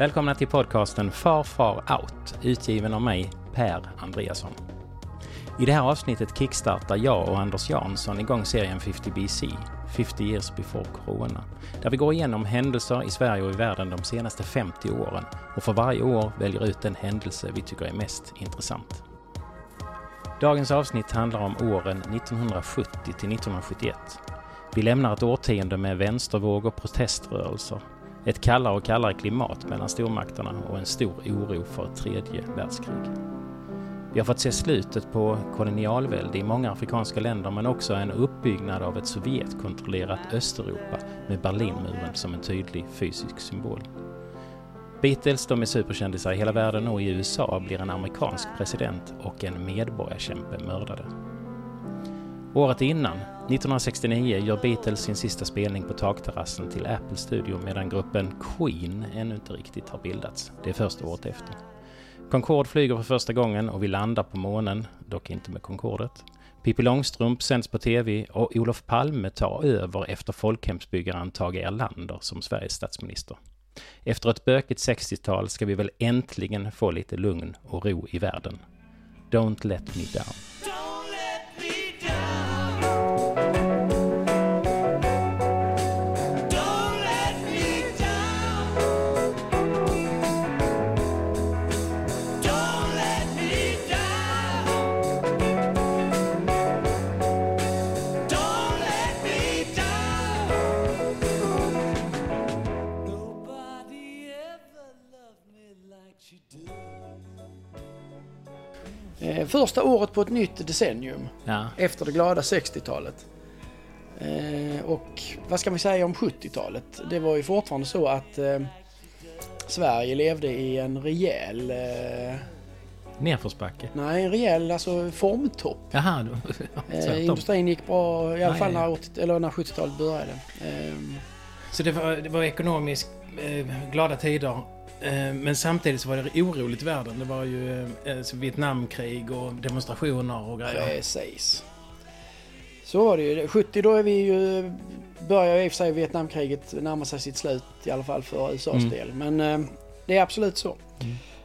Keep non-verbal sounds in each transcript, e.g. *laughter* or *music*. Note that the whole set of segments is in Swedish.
Välkomna till podcasten Far Far Out, utgiven av mig, Per Andreasson. I det här avsnittet kickstartar jag och Anders Jansson igång serien 50 BC, 50 years before corona, där vi går igenom händelser i Sverige och i världen de senaste 50 åren och för varje år väljer ut den händelse vi tycker är mest intressant. Dagens avsnitt handlar om åren 1970 till 1971. Vi lämnar ett årtionde med vänstervåg och proteströrelser, ett kallare och kallare klimat mellan stormakterna och en stor oro för ett tredje världskrig. Vi har fått se slutet på kolonialvälde i många afrikanska länder men också en uppbyggnad av ett Sovjetkontrollerat Östeuropa med Berlinmuren som en tydlig fysisk symbol. Beatles, de är superkändisar i hela världen och i USA blir en amerikansk president och en medborgarkämpe mördade. Året innan, 1969, gör Beatles sin sista spelning på takterrassen till Apple Studio medan gruppen Queen ännu inte riktigt har bildats. Det är först året efter. Concorde flyger för första gången och vi landar på månen, dock inte med Concordet. Pippi Långstrump sänds på TV och Olof Palme tar över efter folkhemsbyggaren Tage Erlander som Sveriges statsminister. Efter ett bökigt 60-tal ska vi väl äntligen få lite lugn och ro i världen. Don't let me down. Första året på ett nytt decennium Ja, efter det glada 60-talet. Eh, och vad ska man säga om 70-talet? Det var ju fortfarande så att eh, Sverige levde i en rejäl, eh, nerförsbacke. nej en rejäl alltså formtopp. Jaha, *laughs* Eh, industrin gick bra, i alla fall när, 80, eller när 70-talet började. Ehm, Så det var, det var ekonomiskt eh, glada tider. Eh, men samtidigt så var det oroligt i världen. Det var ju eh, så Vietnamkrig och demonstrationer och grejer. Precis. Så var det ju. 70 då är vi ju, börjar i och för sig Vietnamkriget närma sig sitt slut i alla fall för USAs Mm. del. Men eh, det är absolut så.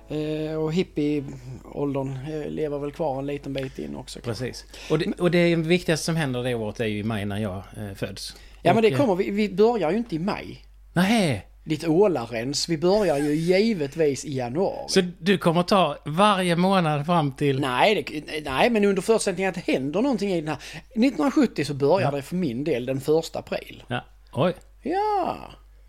Eh, och hippieåldern lever väl kvar en liten bit in också. Precis. Och det, och det viktigaste som händer det året är ju i maj när jag eh, föds. Ja men det kommer vi, vi börjar ju inte i maj. Nej, Ditt ålarens, vi börjar ju givetvis i januari. så du kommer ta varje månad fram till... Nej, det, nej, men under förutsättning att det händer någonting i den här. 1970 så börjar det för min del den första april. Ja. Oj. Ja.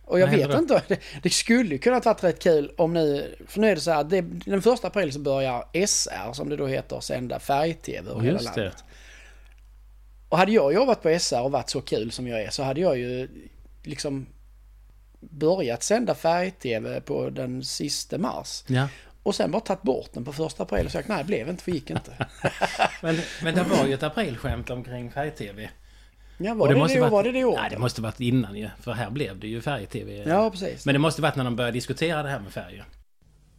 Och jag vet händer inte, det, det skulle ju kunnat varit rätt kul om nu, för nu är det så här, det, den första april så börjar SR, som det då heter, sända färg-tv över hela Just det. landet. Och hade jag jobbat på SR och varit så kul som jag är så hade jag ju liksom börjat sända färg-tv på den sista mars. Ja. Och sen bara tagit bort den på första april och sagt nej, det blev inte, för gick inte. *laughs* Men, men det var ju ett aprilskämt omkring färg-tv. Ja, Och var det det, måste det, varit- var det det året? Nej, det måste varit innan ju. För här blev det ju färg-tv. Ja, precis. Men det måste varit när de började diskutera det här med färger.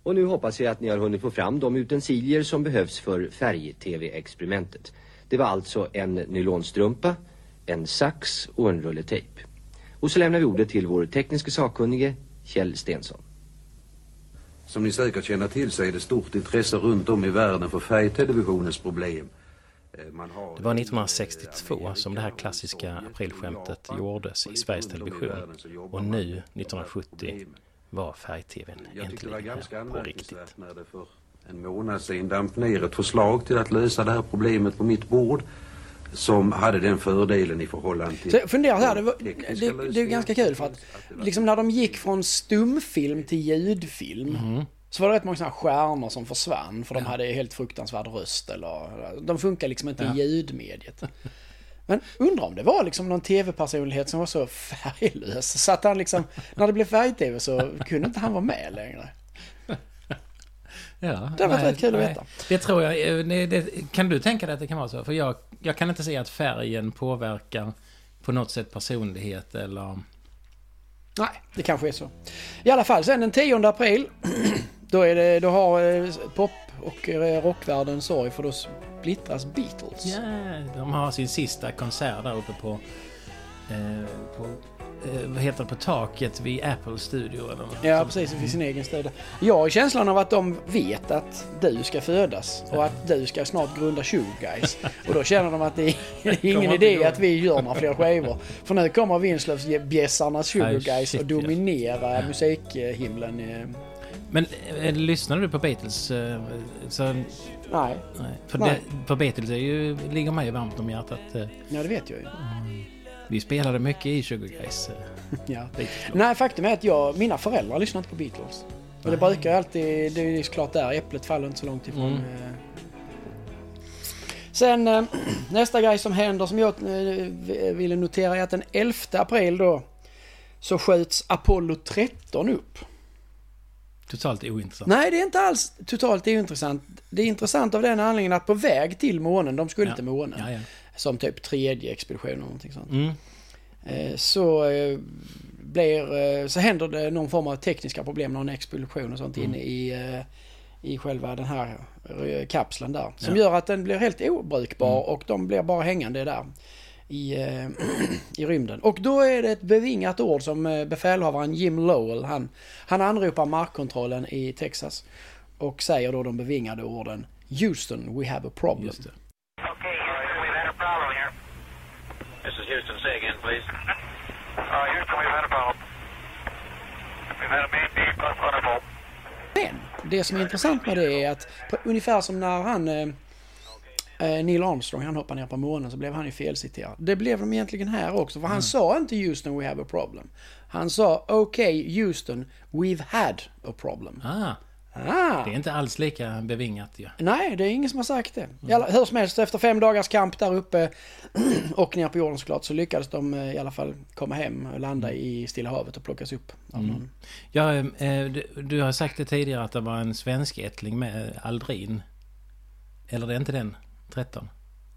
Och nu hoppas jag att ni har hunnit få fram de utensilier som behövs för färg-tv-experimentet. Det var alltså en nylonstrumpa, en sax och en rulle tejp. Och så lämnar vi ordet till vår tekniska sakkunnige Kjell Stensson. Som ni säkert känner till så är det stort intresse runt om i världen för färgtelevisionens problem. Eh, Man har Det var 1962 som det här klassiska aprilskämtet gjordes i Sveriges Television. Och nu, 1970, var färg-tvn Jag tyckte det var äntligen ganska här på riktigt. när det för en månad sedan damp ner ett förslag till att lösa det här problemet på mitt bord som hade den fördelen i förhållande till... Så jag funderar här, det, var, det, det är ganska kul för att liksom när de gick från stumfilm till ljudfilm Mhm. så var det rätt många sådana stjärnor som försvann för de hade helt fruktansvärd röst eller de funkar liksom inte Ja. i ljudmediet. Men undrar om det var liksom någon tv-personlighet som var så färglös så att han liksom, när det blev färg-tv så kunde inte han vara med längre. Ja, Det har varit rätt kul att nej. veta. Det tror jag. eh, Det, kan du tänka dig att det kan vara så? För jag, jag kan inte se att färgen påverkar på något sätt personlighet eller... Nej, det kanske är så. I alla fall, sen den 10 april, *clears throat* då, är det, då har eh, pop och eh, rockvärlden sorg för då splittras Beatles. Ja, de har sin sista konsert där uppe på, eh, på vad heter det, på taket vid Apple Studio eller något. Ja, precis. Finns sin egen studio. Jag har känslan av att de vet att du ska födas och att du ska snart grunda Sugar Guys. Och då känner de att det är *laughs* ingen idé att vi gör några fler skivor. För nu kommer Vinslövsbjässarnas Sugar Aj, Guys shit, och dominera musikhimlen. eh. Men eh, lyssnade du på Beatles? Eh, så, nej, Nej, för, Nej. Det, för Beatles är ju, ligger mig varmt om hjärtat. Eh, ja det vet jag ju. Vi spelade mycket i Sugar Guys. *laughs* Ja. Nej, faktum är att jag, mina föräldrar lyssnar inte på Beatles. Och det brukar alltid, det är ju klart där, äpplet faller inte så långt ifrån. Mm. eh. Sen eh, *clears throat* nästa grej som händer som jag eh, ville notera är att den 11 april då så skjuts Apollo 13 upp. Totalt ointressant. Nej, det är inte alls totalt ointressant. Det är intressant av den anledningen att på väg till månen, de skulle Ja. till månen, Ja, ja. Som typ tredje expedition eller någonting sånt. Mm. Eh, så eh, blir, eh, så händer det någon form av tekniska problem, någon explosion och sånt Mm. inne i, i själva den här kapseln där. Som Ja. gör att den blir helt obrukbar Mm. och de blir bara hängande där i, *clears throat* i rymden. Och då är det ett bevingat ord som befälhavaren Jim Lowell, han, han anropar markkontrollen i Texas och säger då de bevingade orden Houston, we have a problem. Just det. Okay, Houston, we've had a problem here. This is Houston. Say again, please. Uh, Houston, we've had a problem. We've had a main beam plus thunderbolt. Men det som är intressant med det är att på, ungefär som när han eh, eh, Neil Armstrong han hoppade ner på månen så blev han ju felciterad. Det blev de egentligen här också för han sa inte Houston we have a problem. Han sa okej Houston we've had a problem. Ah, Ah. det är inte alls lika bevingat ju. Nej, det är ingen som har sagt det. I alla, hur som helst, efter fem dagars kamp där uppe *clears throat* och ner på jorden såklart så lyckades de eh, i alla fall komma hem och landa i Stilla havet och plockas upp någon. Ja, eh, du, du har sagt det tidigare att det var en svensk ättling med eh, Aldrin. Eller det är inte den? 13?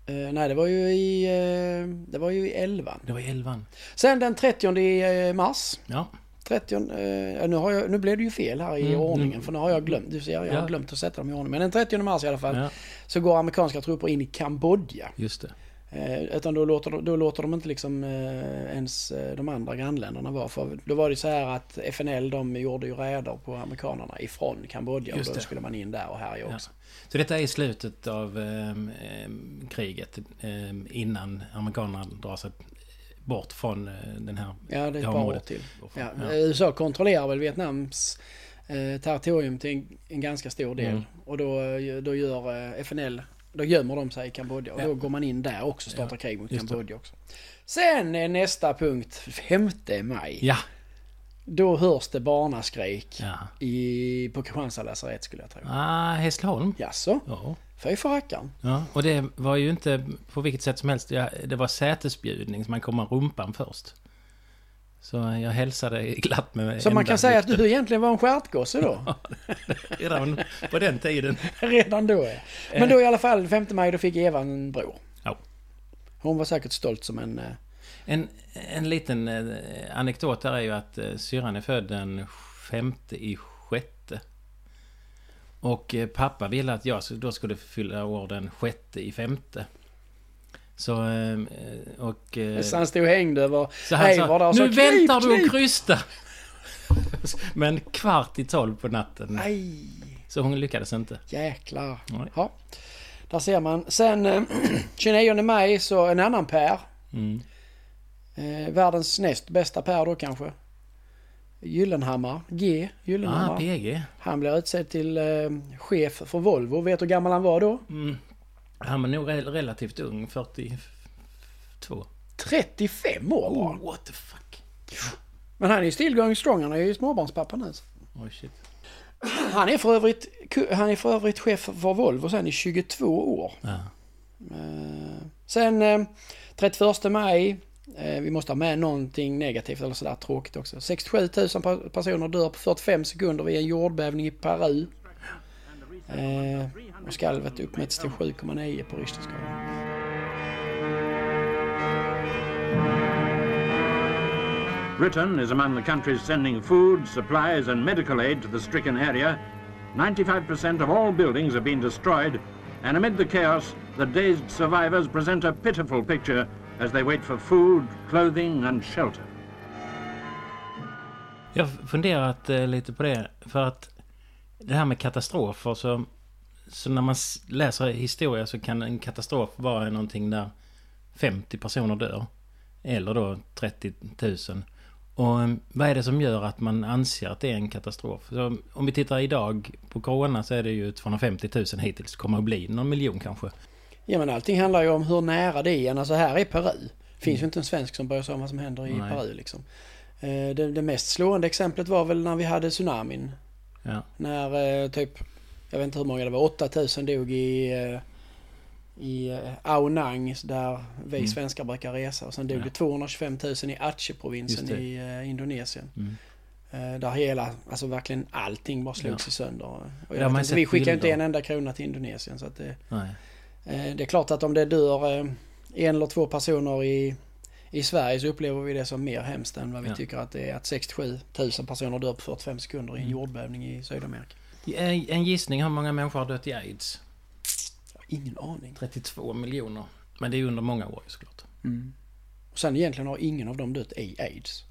Eh, nej, det var ju i, eh, det var ju i 11. Det var 11. Sen den 30 mars. Ja. 30, eh, nu, har jag, nu blev det ju fel här i Mm, ordningen mm. för nu har jag glömt. Du ser, jag Ja. har glömt att sätta dem i ordning. Men den 30 mars i alla fall ja, så går amerikanska trupper in i Kambodja. just det. Eh, utan då låter, då låter de inte liksom eh, ens eh, de andra grannländerna vara. För då var det så här att FNL de gjorde ju räder på amerikanerna ifrån Kambodja. Och då det. skulle man in där och härja Ja. också. Så detta är slutet av ehm, kriget ehm, innan amerikanerna drar sig bort från eh, den här Ja, det är ett par år till. Ja, Ja. eh, USA kontrollerar väl Vietnams eh, territorium till en, en ganska stor del. Mm. Och då, eh, då gör FNL, då gömmer de sig i Kambodja. Och Ja. då går man in där också och startar krig mot just. Kambodja också. Sen är nästa punkt 5 maj. Ja. Då hörs det barnaskrik i, på Kristianstad lasarett skulle jag tro. Ah, Hässleholm. Jaså? Ja. Fy farkan. ja. Och det var ju inte på vilket sätt som helst. Ja, det var sätesbjudning, så man kom med rumpan först. Så jag hälsade glatt med Så man kan säga att lykten. du egentligen var en stjärtgosse då? *laughs* Redan på den tiden. *laughs* Redan då ja. Men då i alla fall 5 maj då fick Eva en bror. Ja. Hon var säkert stolt som en... eh, En, en liten eh, anekdot där är ju att eh, syrran är född den femte i sjätte. Och eh, pappa ville att jag då skulle fylla år den sjätte i femte. Så, eh, och... eh, Så han stod hängd över så han Eivor där sa, och sa nu väntar du knip, och krysta! *laughs* Men kvart i tolv på natten. Aj, Så hon lyckades inte. jäklar. Nej. Ja, där ser man. Sen eh, *clears throat* 29 maj så en annan Per. Mm. Eh, världens näst bästa Per då kanske. Gyllenhammar, G. Gyllenhammar. Ah, PG. Han blir utsedd till eh, chef för Volvo. Vet du hur gammal han var då? Mm. Han var nog re- relativt ung, 42. 35 år var han. Oh, what the fuck. Men han är ju still going strong. Han är ju småbarnspappa nu. Oj, shit. Han är för övrigt, han är för övrigt chef för Volvo sen i 22 år. Ja. Eh, Sen eh, 31 maj, eh, Eh, vi måste ha med någonting negativt eller sådär tråkigt också. 67 000 personer dör på 45 sekunder vid en jordbävning i Peru. Eh, och skalvet uppmätts till 7,9 på Richterskalan. Britain is among the countries sending food, supplies, and medical aid to the stricken area. 95% of all buildings have been destroyed, and amid the chaos, the dazed survivors present a pitiful picture as they wait for food, clothing, and shelter. Jag har funderat eh, lite på det. För att det här med katastrofer så... Så när man läser historia så kan en katastrof vara någonting där 50 personer dör. Eller då 30 000. Och eh, vad är det som gör att man anser att det är en katastrof? Så om vi tittar idag på Corona så är det ju 250 000 hittills. Kommer att bli någon miljon kanske. Ja men allting handlar ju om hur nära det är. Alltså här är Peru. Finns ju inte en svensk som bryr sig om vad som händer i Nej. Peru liksom. Eh, Det, det mest slående exemplet var väl när vi hade tsunamin. Ja. När eh, typ, jag vet inte hur många det var, 8000 dog i, eh, i eh, Ao Nang där vi Mm. svenskar brukar resa. Och sen dog Ja. det 225 000 i Aceh-provinsen i Indonesien. Mm. Där hela, alltså verkligen allting bara slogs Ja. sönder. Och jag vet inte, vi skickar inte en enda krona till Indonesien. Så att det, Nej. Eh, Det är klart att om det dör eh, en eller två personer i, i Sverige så upplever vi det som mer hemskt än vad vi Ja. tycker att det är att 67 000 personer dör på 45 sekunder i en Mm. jordbävning i Sydamerika. En gissning hur många människor har dött i aids? Ingen aning. 32 miljoner. Men det är under många år såklart. Och sen egentligen har ingen av dem dött i aids.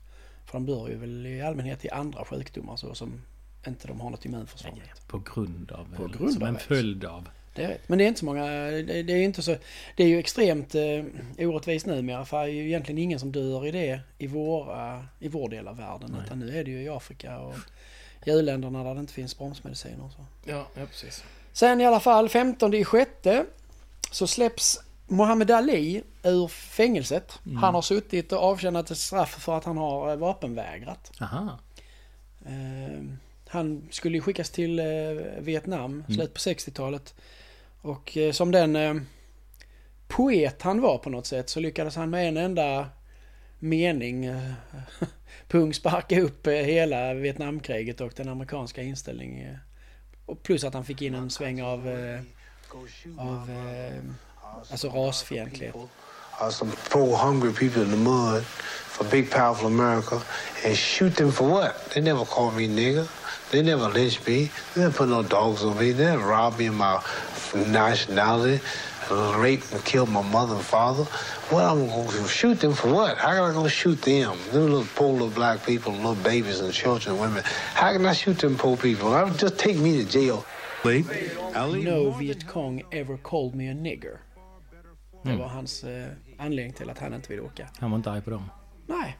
För de dör ju väl i allmänhet i andra sjukdomar så som inte de har något immunförsvar mot. På grund av... På grund som av en aids. följd av. Det är rätt. Men det är inte så många, det, det är inte så, det är ju extremt eh, orättvist numera för det är ju egentligen ingen som dör i det i, våra, i vår del av världen. Nej. Utan nu är det ju i Afrika och i u-länderna där det inte finns bromsmediciner och så. Ja, ja precis. Sen i alla fall 15 i sjätte så släpps Muhammad Ali ur fängelset. Mm. Han har suttit och avtjänat ett straff för att han har eh, vapenvägrat. Aha. Eh, han skulle skickas till eh, Vietnam, slut på 60-talet. Och eh, som den eh, poet han var på något sätt så lyckades han med en enda mening eh, *laughs* pungsparka upp hela Vietnamkriget och den amerikanska inställningen. Och plus att han fick in en sväng av, av alltså rasfientlighet. uh, some poor, hungry people in the mud for big, powerful America and shoot them for what? They never called me nigger. They never lynched me. They didn't put no dogs on me. They didn't rob me of my nationality, raped and killed my mother and father. What I'm going to shoot them for what? How am I going to shoot them? Them little poor little black people, little babies and children and women. How can I shoot them poor people? I just take me to jail. No Viet Cong ever called me a nigger. Det Mm. var hans eh, anledning till att han inte ville åka. Han var inte arg på dem. Nej,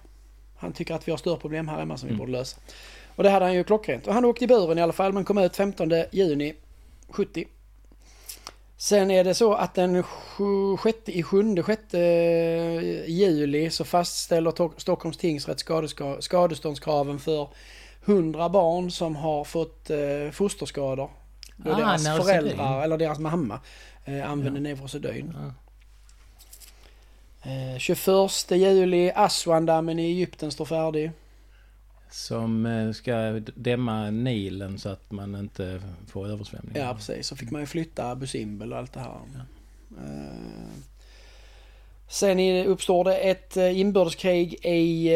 han tycker att vi har större problem här hemma som vi Mm. borde lösa. Och det hade han ju klockrent. Och han åkte i buren i alla fall men kom ut 15 juni 70. Sen är det så att den sju- sjätte i sjunde, sjätte eh, juli så fastställer To- Stockholms tingsrätt skadeståndskraven för 100 barn som har fått eh, fosterskador. Då Ah, deras föräldrar eller deras mamma eh, använder Neurosedyn. Ja. Eh, 21 juli, Aswandammen i Egypten står färdig. Som eh, ska dämma Nilen så att man inte får översvämningar. Ja, precis. Så fick man ju flytta Busimbel och allt det här. Eh, Sen uppstår det ett eh, inbördeskrig i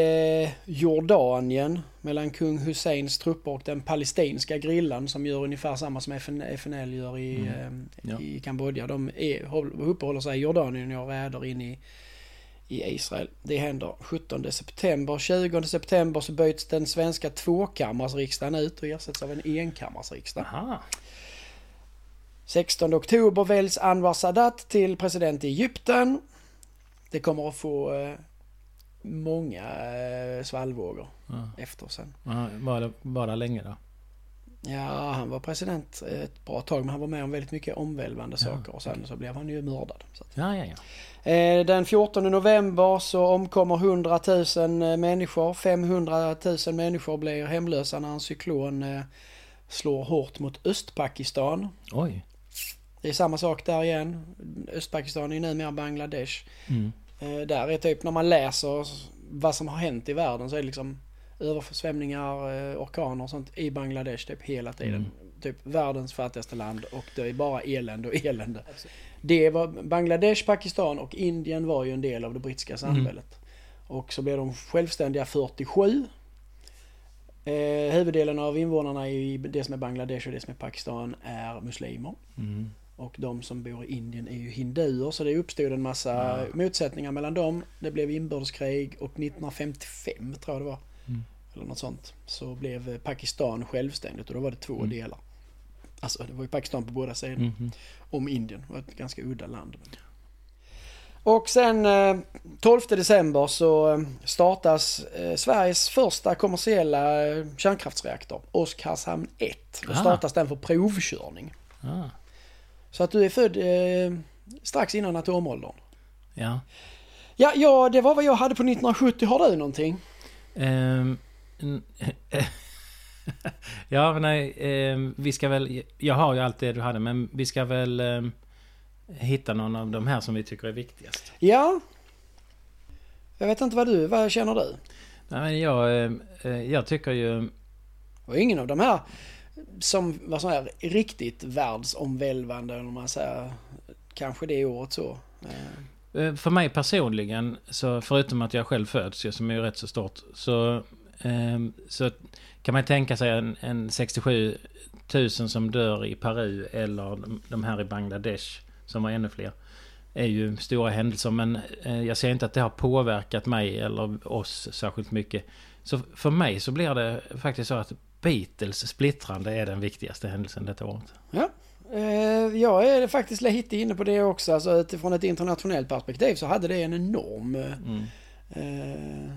Jordanien mellan kung Husseins trupper och den palestinska grillan som gör ungefär samma som FN, FNL gör i, Mm. Ja. i Kambodja. De är, håll- uppehåller sig i Jordanien och gör räder in i, i Israel. Det händer 17 september. 20 september så byts den svenska tvåkammarsriksdagen ut och ersätts av en enkammarsriksdag. Aha. 16 oktober väljs Anwar Sadat till president i Egypten. Det kommer att få eh, många eh, svallvågor Ja. efter sen. Ja, var det länge då? Ja, han var president ett bra tag men han var med om väldigt mycket omvälvande saker och sen så blev han ju mördad. Så. Ja, ja, ja. Eh, Den 14 november så omkommer 100 000 människor. 500 000 människor blir hemlösa när en cyklon eh, slår hårt mot Östpakistan. Oj. Det är samma sak där igen. Östpakistan är ju numera Bangladesh. Mm. Eh, där är typ när man läser vad som har hänt i världen så är det liksom översvämningar, eh, orkaner och sånt i Bangladesh typ hela tiden. Mm. Typ världens fattigaste land och det är bara elände och elände. Det var Bangladesh, Pakistan och Indien var ju en del av det brittiska samhället. Och så blev de självständiga 47. Eh, huvuddelen av invånarna i det som är Bangladesh och det som är Pakistan är muslimer. Mm. Och de som bor i Indien är ju hinduer så det uppstod en massa Ja. motsättningar mellan dem. Det blev inbördeskrig och 1955 tror jag det var. Mm. eller något sånt, så blev Pakistan självständigt och då var det två delar. Alltså det var ju Pakistan på båda sidor Mhm. om Indien. Det var ett ganska udda land. Och sen eh, 12 december så eh, startas eh, Sveriges första kommersiella eh, kärnkraftsreaktor, Oskarshamn 1. Då Ah. startas den för provkörning. Ah, Så att du är född eh, strax innan atomåldern. ja. Ja, ja, det var vad jag hade på 1970. Har du någonting? N- *laughs* ja, nej, ehm, vi ska väl... Jag har ju allt det du hade, men vi ska väl ehm, hitta någon av de här som vi tycker är viktigast. Ja. Jag vet inte vad du, vad känner du? Nej, men jag, ehm, eh, jag tycker ju... Och ingen av de här som var så här riktigt världsomvälvande, om man säger, kanske det året så. Eh, eh, För mig personligen, så förutom att jag själv föds, som är ju rätt så stort, så, ehm, så kan man tänka sig en, en 67 000 som dör i Peru eller de, här i Bangladesh, som var ännu fler. är ju stora händelser men eh, jag ser inte att det har påverkat mig eller oss särskilt mycket. Så för mig så blir det faktiskt så att Beatles splittrande är den viktigaste händelsen detta året. Ja, eh, jag är faktiskt lite inne på det också. Alltså utifrån ett internationellt perspektiv så hade det en enorm eh, Mm. eh,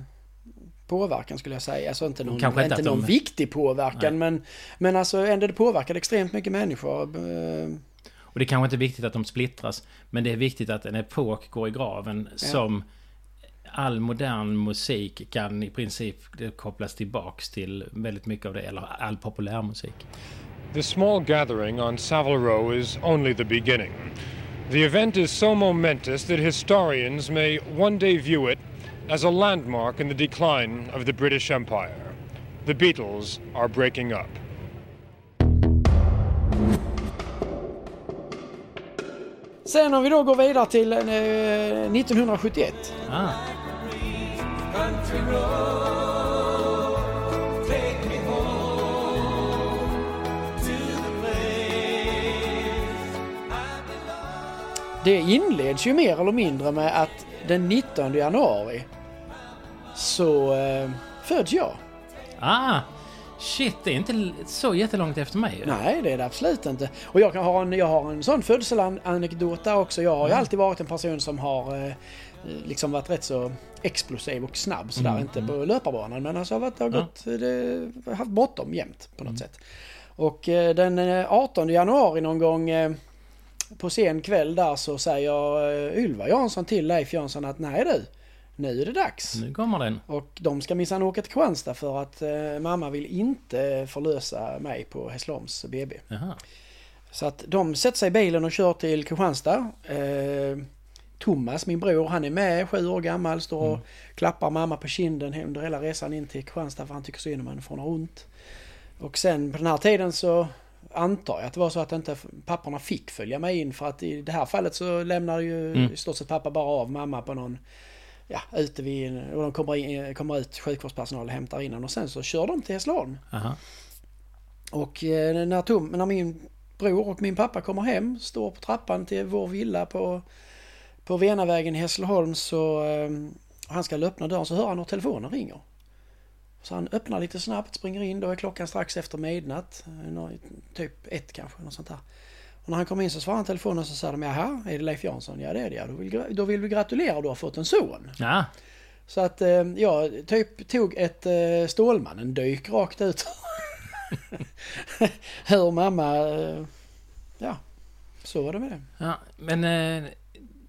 påverkan skulle jag säga. Alltså inte någon, Kanske inte inte någon de- viktig påverkan men, men alltså ändå det påverkade extremt mycket människor. Eh, Och det är kanske inte är viktigt att de splittras. Men det är viktigt att en epok går i graven som all modern musik kan i princip kopplas tillbaks till väldigt mycket av det. Eller all populärmusik. The small gathering on Savile Row is only the beginning. The event is so momentous that historians may one day view it as a landmark in the decline of the British Empire. The Beatles are breaking up. Sen om vi då går vidare till eh, 1971. Ah, Det inleds ju mer eller mindre med att den 19 januari så eh, föds jag. ah, shit, det är inte så jättelångt efter mig. ju. Nej, det är det absolut inte. Och jag, kan ha en, jag har en sån födselanekdot där också. Jag har ju alltid varit en person som har eh, liksom varit rätt så explosiv och snabb sådär. Mm, inte på löparbanan men alltså varit, har, Ja. gått, det, haft bråttom jämt på något sätt. Och eh, den eh, 18 januari någon gång eh, på sen kväll där så säger eh, Ylva Jansson till Leif Jansson att nej du, nu är det dags. Nu kommer den. Och de ska minsann åka till Kristianstad för att eh, mamma vill inte förlösa mig på Hässleholms BB. Jaha. Så att de sätter sig i bilen och kör till Kristianstad. Eh, Thomas, min bror, han är med, sju år gammal, står och klappar mamma på kinden under hela resan in till Kristianstad för han tycker synd om henne för hon har ont. Och sen på den här tiden så antar jag att det var så att inte papporna fick följa med in för att i det här fallet så lämnar ju Mm. i stort sett pappa bara av mamma på någon Ja, ute vid, och de kommer, in, kommer ut sjukvårdspersonal hämtar in den och sen så kör de till Hässleholm. Och eh, när, Tom, när min bror och min pappa kommer hem, står på trappan till vår villa på, på Venavägen i Hässleholm så eh, han ska öppna dörren så hör han hur telefonen ringer. Så han öppnar lite snabbt, springer in, då är klockan strax efter midnatt, eh, typ ett kanske, något sånt där. Och när han kommer in så svarar han telefonen och så säger de jaha, är det Leif Jansson? Ja det är det ja. Då vill, då vill vi gratulera, du har fått en son. Ja, Så att eh, jag typ tog ett eh, Stålmannen-dyk rakt ut. *laughs* Hur mamma... Ja, så var det med det. ja, men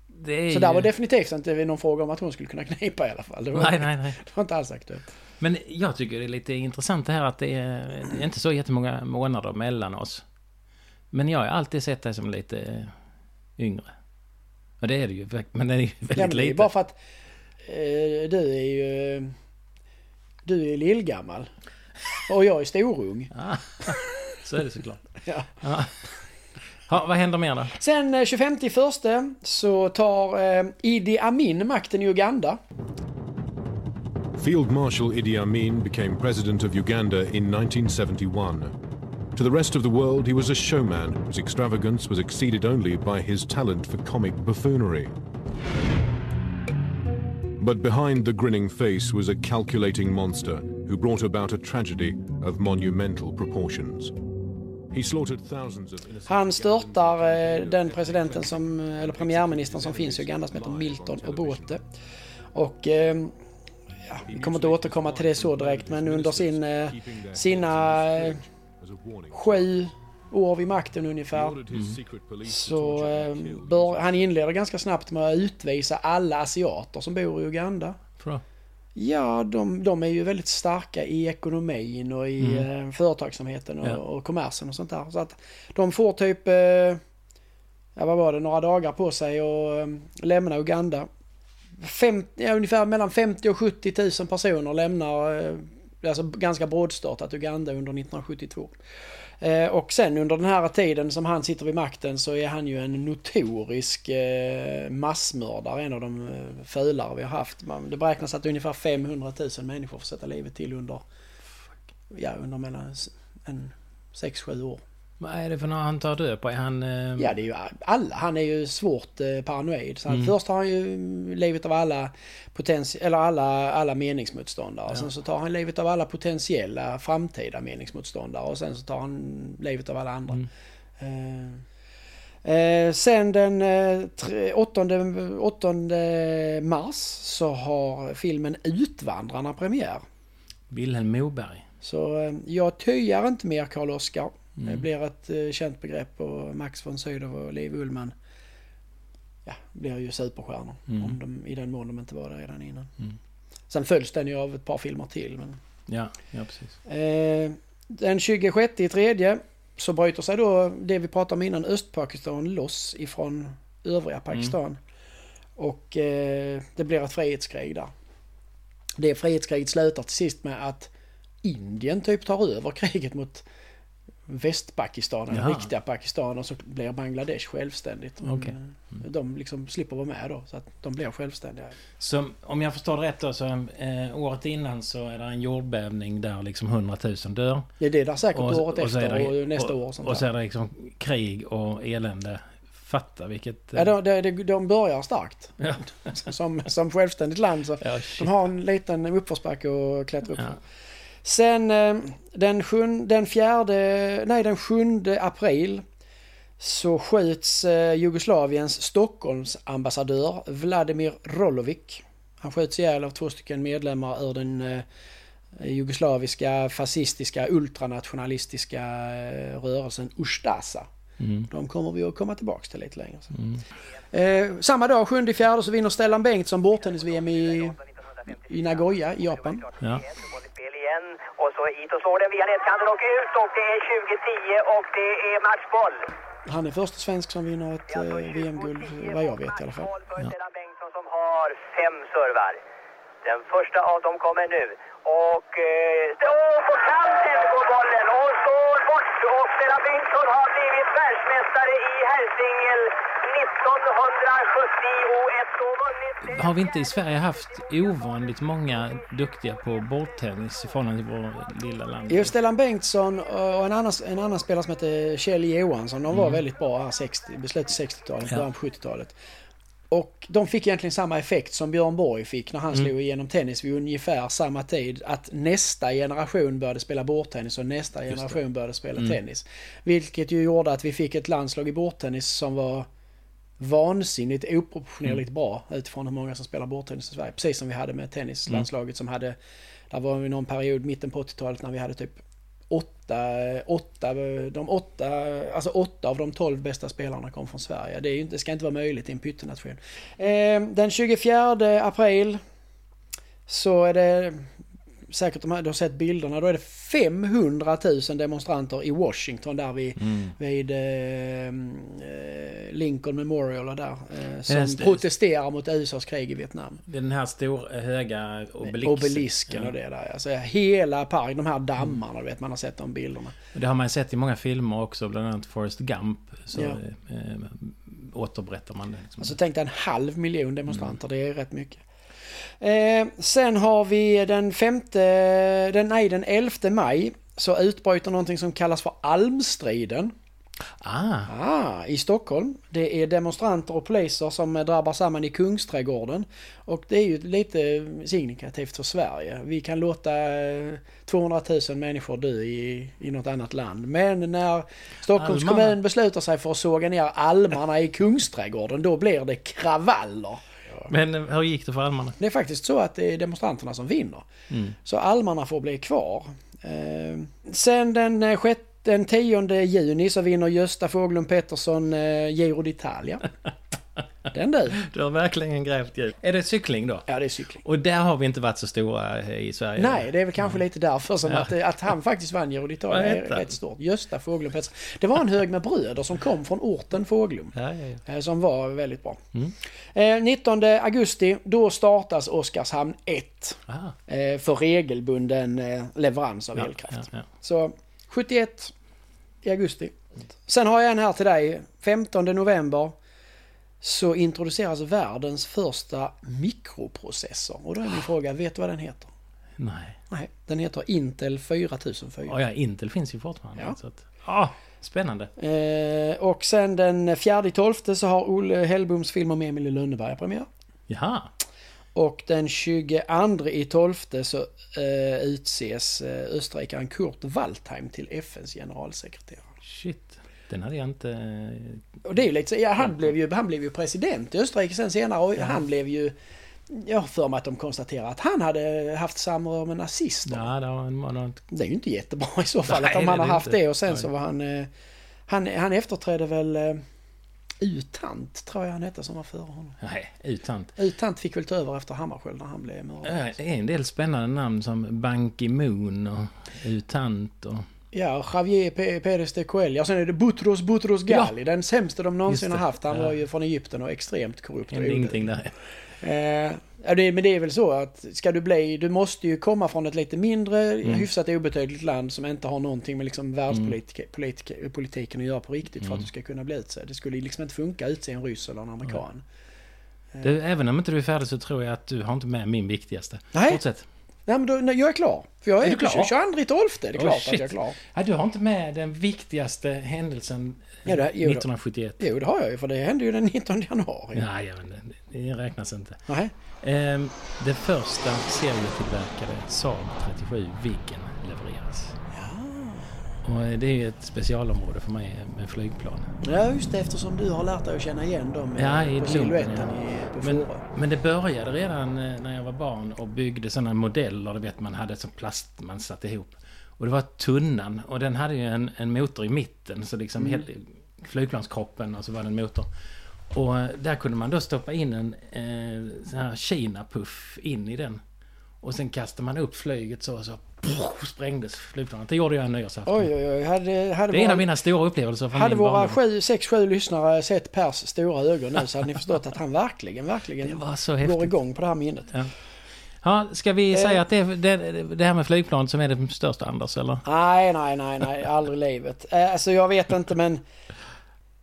det är Så där var definitivt inte någon fråga om att hon skulle kunna *laughs* knipa i alla fall. Det var, Nej, nej, nej. Det var inte alls aktuellt. Men jag tycker det är lite intressant det här att det är, det är inte så jättemånga månader mellan oss. Men jag har alltid sett dig som lite eh, yngre. Och det är det ju, men det är ju väldigt Ja, men det är bara för att eh, du är ju... Du är lillgammal. Och jag är storung. *laughs* Ah, så är det såklart. *laughs* Ja. Ja. Ja, vad händer mer då? Sen eh, 25 första så tar eh, Idi Amin makten i Uganda. Field Marshal Idi Amin became president of Uganda in 1971. To the rest of the world, he was a showman whose extravagance was exceeded only by his talent for comic buffoonery. But behind the grinning face was a calculating monster who brought about a tragedy of monumental proportions. He slaughtered thousands of innocent Han störtar eh, den presidenten som, eller premiärministern som finns i Uganda som heter Milton Obote. Och eh, ja, vi kommer inte återkomma till det så direkt men under sin, eh, sina eh, sju år vid makten ungefär police så eh, bör, han inleder ganska snabbt med att utvisa alla asiater som bor i Uganda. Ja, de, de är ju väldigt starka i ekonomin och i eh, företagsamheten och, Mm. Ja. och kommersen och sånt där. Så att de får typ, eh, ja vad var det, några dagar på sig att lämna Uganda. Fem, ja, ungefär mellan 50 och 70 000 personer lämnar eh, alltså ganska brådstörtat Uganda under 1972. Eh, och sen under den här tiden som han sitter vid makten så är han ju en notorisk eh, massmördare, en av de eh, fölare vi har haft. Man, det beräknas att ungefär 500 000 människor får sätta livet till under, ja, under mellan en 6-7 år. Vad är det för något han tar död på? Är han... Eh, Ja, det är ju alla. Han är ju svårt eh, paranoid. Så han, Först har han ju livet av alla, potenti- eller alla, alla meningsmotståndare. Sen så tar han livet av alla potentiella framtida meningsmotståndare. Och sen så tar han livet av alla andra. Eh, eh, sen den eh, tre- 8, 8 mars så har filmen Utvandrarna premiär. Wilhelm Moberg. Så eh, jag tyar inte mer Karl Oskar. Det blir ett eh, känt begrepp och Max von Sydow och Liv Ullmann ja, blir ju superstjärnor. Om de, I den mån de inte var där redan innan. Sen följs den ju av ett par filmer till. Men, Ja, ja precis. eh, den 26 i tredje så bryter sig då det vi pratade om innan Östpakistan loss ifrån övriga Pakistan. Och eh, det blir ett frihetskrig där. Det frihetskriget slutar till sist med att Indien typ tar över *laughs* kriget mot Västpakistan, Jaha. riktiga Pakistan och så blir Bangladesh självständigt. Okej. eh, De liksom slipper vara med då, så att de blir självständiga. Så om jag förstår det rätt då så eh, året innan så är det en jordbävning där liksom 100 000 dör. Det är där säkert året så är efter det- och nästa och, år. och Sånt och så är det liksom krig och elände. Fatta vilket... eh, Ja, de, de, de, de börjar starkt. Ja. *laughs* Som, som självständigt land så Ja, de har en liten uppförsbacke att klättra upp Ja. Sen eh, den, sjun, den fjärde, nej den sjunde april så skjuts eh, Jugoslaviens Stockholms ambassadör Vladimir Rolovic. Han skjuts ihjäl av två stycken medlemmar ur den eh, jugoslaviska fascistiska ultranationalistiska rörelsen Ustasa. Mm. De kommer vi att komma tillbaks till lite längre sen. Eh, samma dag, 7 fjärde, så vinner Stellan Bengtsson bordtennis-VM i, i Nagoya i Japan. Ja. Igen och så hit och slår den via nätkanten och ut och det är 2010 och det är matchboll. Han är första svensk som vinner ett eh, VM-guld, vad jag vet i alla fall. Bengtsson som har fem servar. Den första av dem kommer nu. Och... Eh, på kanten går bollen och Bengtsson har blivit världsmästare i herrsingel 1971 och vunnit... Har vi inte i Sverige haft ovanligt många duktiga på bordtennis i förhållande till vår lilla land? Jo, Stellan Bengtsson och en annan, en annan spelare som heter Kjell Johansson, de var väldigt bra här 60, i slutet av 60-talet, Ja. början på 70-talet. Och de fick egentligen samma effekt som Björn Borg fick när han slog igenom tennis vid ungefär samma tid. Att nästa generation började spela bordtennis och nästa generation började spela tennis. Vilket ju gjorde att vi fick ett landslag i bordtennis som var vansinnigt oproportionerligt bra utifrån hur många som spelar bordtennis i Sverige. Precis som vi hade med tennislandslaget som hade, där var vi någon period mitten på 80-talet när vi hade typ åtta, åtta, de åtta, alltså åtta av de tolv bästa spelarna kom från Sverige. Det, är inte- det ska inte vara möjligt i en pyttenation. Eh, den 24 april så är det säkert de här, du har sett bilderna, då är det 500 000 demonstranter i Washington där vid, vid eh, eh, Lincoln Memorial och där. Eh, som det. protesterar mot USAs krig i Vietnam. Det är den här stor, höga obelisken. Obelisken och det där. Alltså hela parken, de här dammarna, du vet, man har sett de bilderna. Det har man sett i många filmer också, bland annat Forrest Gump. Så Ja. eh, återberättar man det. Liksom. Alltså tänk dig en halv miljon demonstranter, det är rätt mycket. Eh, sen har vi den femte, den, nej den 11 maj så utbryter någonting som kallas för almstriden. Ah, Ah, i Stockholm. Det är demonstranter och poliser som eh, drabbar samman i Kungsträdgården. Och det är ju lite signifikativt för Sverige. Vi kan låta eh, 200 000 människor dö i, i något annat land. Men när Stockholms Almarna. kommun beslutar sig för att såga ner almarna i Kungsträdgården, då blir det kravaller. Men eh, hur gick det för almarna? Det är faktiskt så att det är demonstranterna som vinner. Mm. Så almarna får bli kvar. Eh, sen den, eh, sjätte, den 10 juni så vinner Gösta Fåglund Pettersson eh, Giro d'Italia. *laughs* Den du. Du har verkligen grävt djupt. Är det cykling då? Ja, det är cykling. Och där har vi inte varit så stora eh, i Sverige. Nej, det är väl kanske lite därför som Ja. att, att han faktiskt vann Giro d'Italia är rätt stort. Gösta Fåglund Pettersson. Det var en hög med bröder som kom från orten Fåglum. Ja, ja, ja. eh, Som var väldigt bra. Mm. Eh, 19 augusti, då startas Oskarshamn 1. Ah, eh, För regelbunden eh, leverans av ja, elkraft. ja, ja. Så 71 i augusti. Sen har jag en här till dig. 15 november så introduceras världens första mikroprocessor. Och då är min fråga, vet du vad den heter? Nej. Nej, den heter Intel 4004. Oh, ja, Intel finns ju fortfarande. Ja. Så att, ah, spännande. Eh, och sen den 4 12 så har Olle Hellboms film om Emil i Lönneberga premiär. Jaha. Och den 22 i 12 så eh, utses eh, österrikaren Kurt Waldheim till FNs generalsekreterare. Shit. Den hade jag inte... Och det är ju lite ja, han blev ju, han blev ju president i Österrike sen senare och han blev ju... Jag har för mig att de konstaterar att han hade haft samröre med nazister. Ja, det var månad. Det är ju inte jättebra i så fall Nej, att om han har haft inte. det och sen Nej. så var han... eh, Han, han efterträdde väl eh, Utant, tror jag han hette, som var före honom. Nej, utant. Utant fick väl ta över efter Hammarskjöld när han blev mördad. Ja, Det är en del spännande namn som Ban Ki-Moon och Utant och... Ja, Javier P- Pérez de Coelho. Sen är det Butros Butros Ghali, den sämsta de någonsin har det. haft. Han Ja. var ju från Egypten och extremt korrupt. oduglig. ingenting där. Eh, ja, det, men det är väl så att ska du bli, du måste ju komma från ett lite mindre, Mm. hyfsat obetydligt land som inte har någonting med liksom världspolitiken att göra på riktigt för Mm. att du ska kunna bli utsedd. Det skulle liksom inte funka att utse en ryss eller en amerikan. Du, även om inte du är färdig så tror jag att du har inte med min viktigaste. Nej. Fortsätt. Nej men då, nej, jag är klar. För jag är, Är du klar? 22 12, det är Oh, klart att shit. jag är klar. Ja, du har inte med den viktigaste händelsen Ja, det- jo då. 1971. Jo det har jag ju för det hände ju den 19 januari. Nej, jag vet inte. det räknas inte. Nej. Ehm, det första serietillverkade Saab 37 Viggen levereras. Och eh, det är ju ett specialområde för mig med flygplan. Ja just det eftersom du har lärt dig att känna igen dem eh, Ja, i på lumpen, siluetten ja. på Men, men det började redan eh, när jag var barn och byggde sådana modeller. Du vet, man hade som plast man satte ihop. Och det var tunnan och den hade ju en, en motor i mitten. Så liksom Mm. hela flygplanskroppen och så var det en motor. Och där kunde man då stoppa in en eh, sån här Kina-puff in i den. Och sen kastade man upp flyget så och så sprängdes flygplanet. Det gjorde jag en nyårsafton. Oj oj oj. Hade, hade Det är en av mina stora upplevelser från hade min våra barndom. sju, sex, sju lyssnare sett Pers stora ögon nu så hade ni förstått att han verkligen, verkligen går igång på det här minnet. Ja. Ja, ska vi Eh. säga att det, det, det här med flygplan som är det största Anders, eller? Nej, nej, nej, nej, aldrig i livet. Eh, Alltså jag vet inte men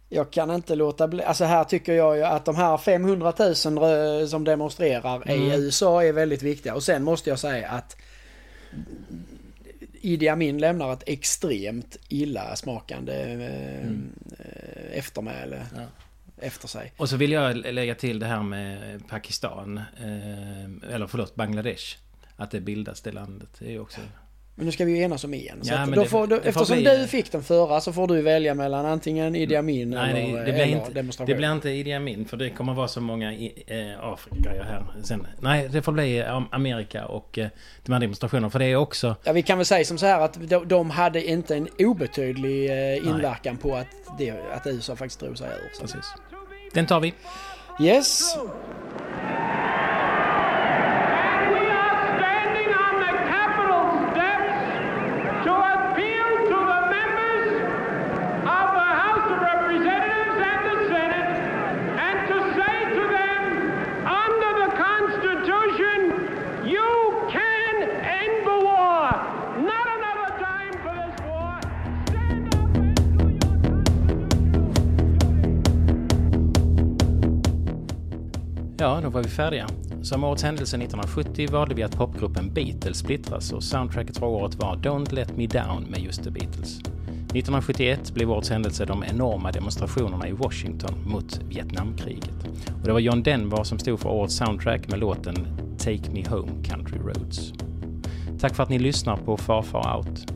jag kan inte låta bli. Alltså här tycker jag ju att de här 500 000 rö- som demonstrerar i Mm. USA är väldigt viktiga. Och sen måste jag säga att Idi Amin lämnar ett extremt illassmakande eh, Mm. eh, eftermäle Ja. efter sig. Och så vill jag lägga till det här med Pakistan, eh, eller förlåt, Bangladesh. Att det bildas det landet. Det är ju också... Men nu ska vi ju enas om en. Ja, då det- får, då, eftersom bli- du fick den förra så får du välja mellan antingen Idi Amin Nej, eller, det, det, blir inte, demonstration. det blir inte Idi Amin för det kommer vara så många i, eh, Afrika här sen. Nej, det får bli eh, Amerika och eh, de här demonstrationerna. För det är också... Ja, vi kan väl säga som så här att de, de hade inte en obetydlig eh, inverkan på att, det, att USA faktiskt drog sig ur. Precis. Den tar vi. Yes. We färdiga. Som årets händelse 1970 valde vi att popgruppen Beatles splittras och soundtracket för året var Don't Let Me Down med just The Beatles. 1971 blev årets händelse de enorma demonstrationerna i Washington mot Vietnamkriget. Och det var John Denver som stod för årets soundtrack med låten Take Me Home Country Roads. Tack för att ni lyssnar på Far Far Out.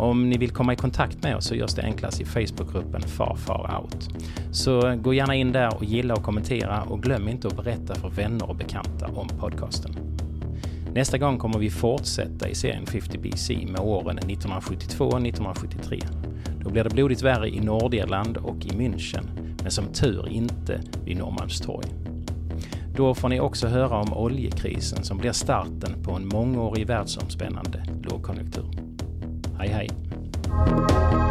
Om ni vill komma i kontakt med oss så görs det enklast i Facebookgruppen Far Far Out. Så gå gärna in där och gilla och kommentera och glöm inte att berätta för vänner och bekanta om podcasten. Nästa gång kommer vi fortsätta i serien 50 BC med åren 1972 och 1973. Då blir det blodigt värre i Nordirland och i München, men som tur inte vid Norrmalmstorg. Då får ni också höra om oljekrisen som blir starten på en mångårig världsomspännande lågkonjunktur. Hej hej.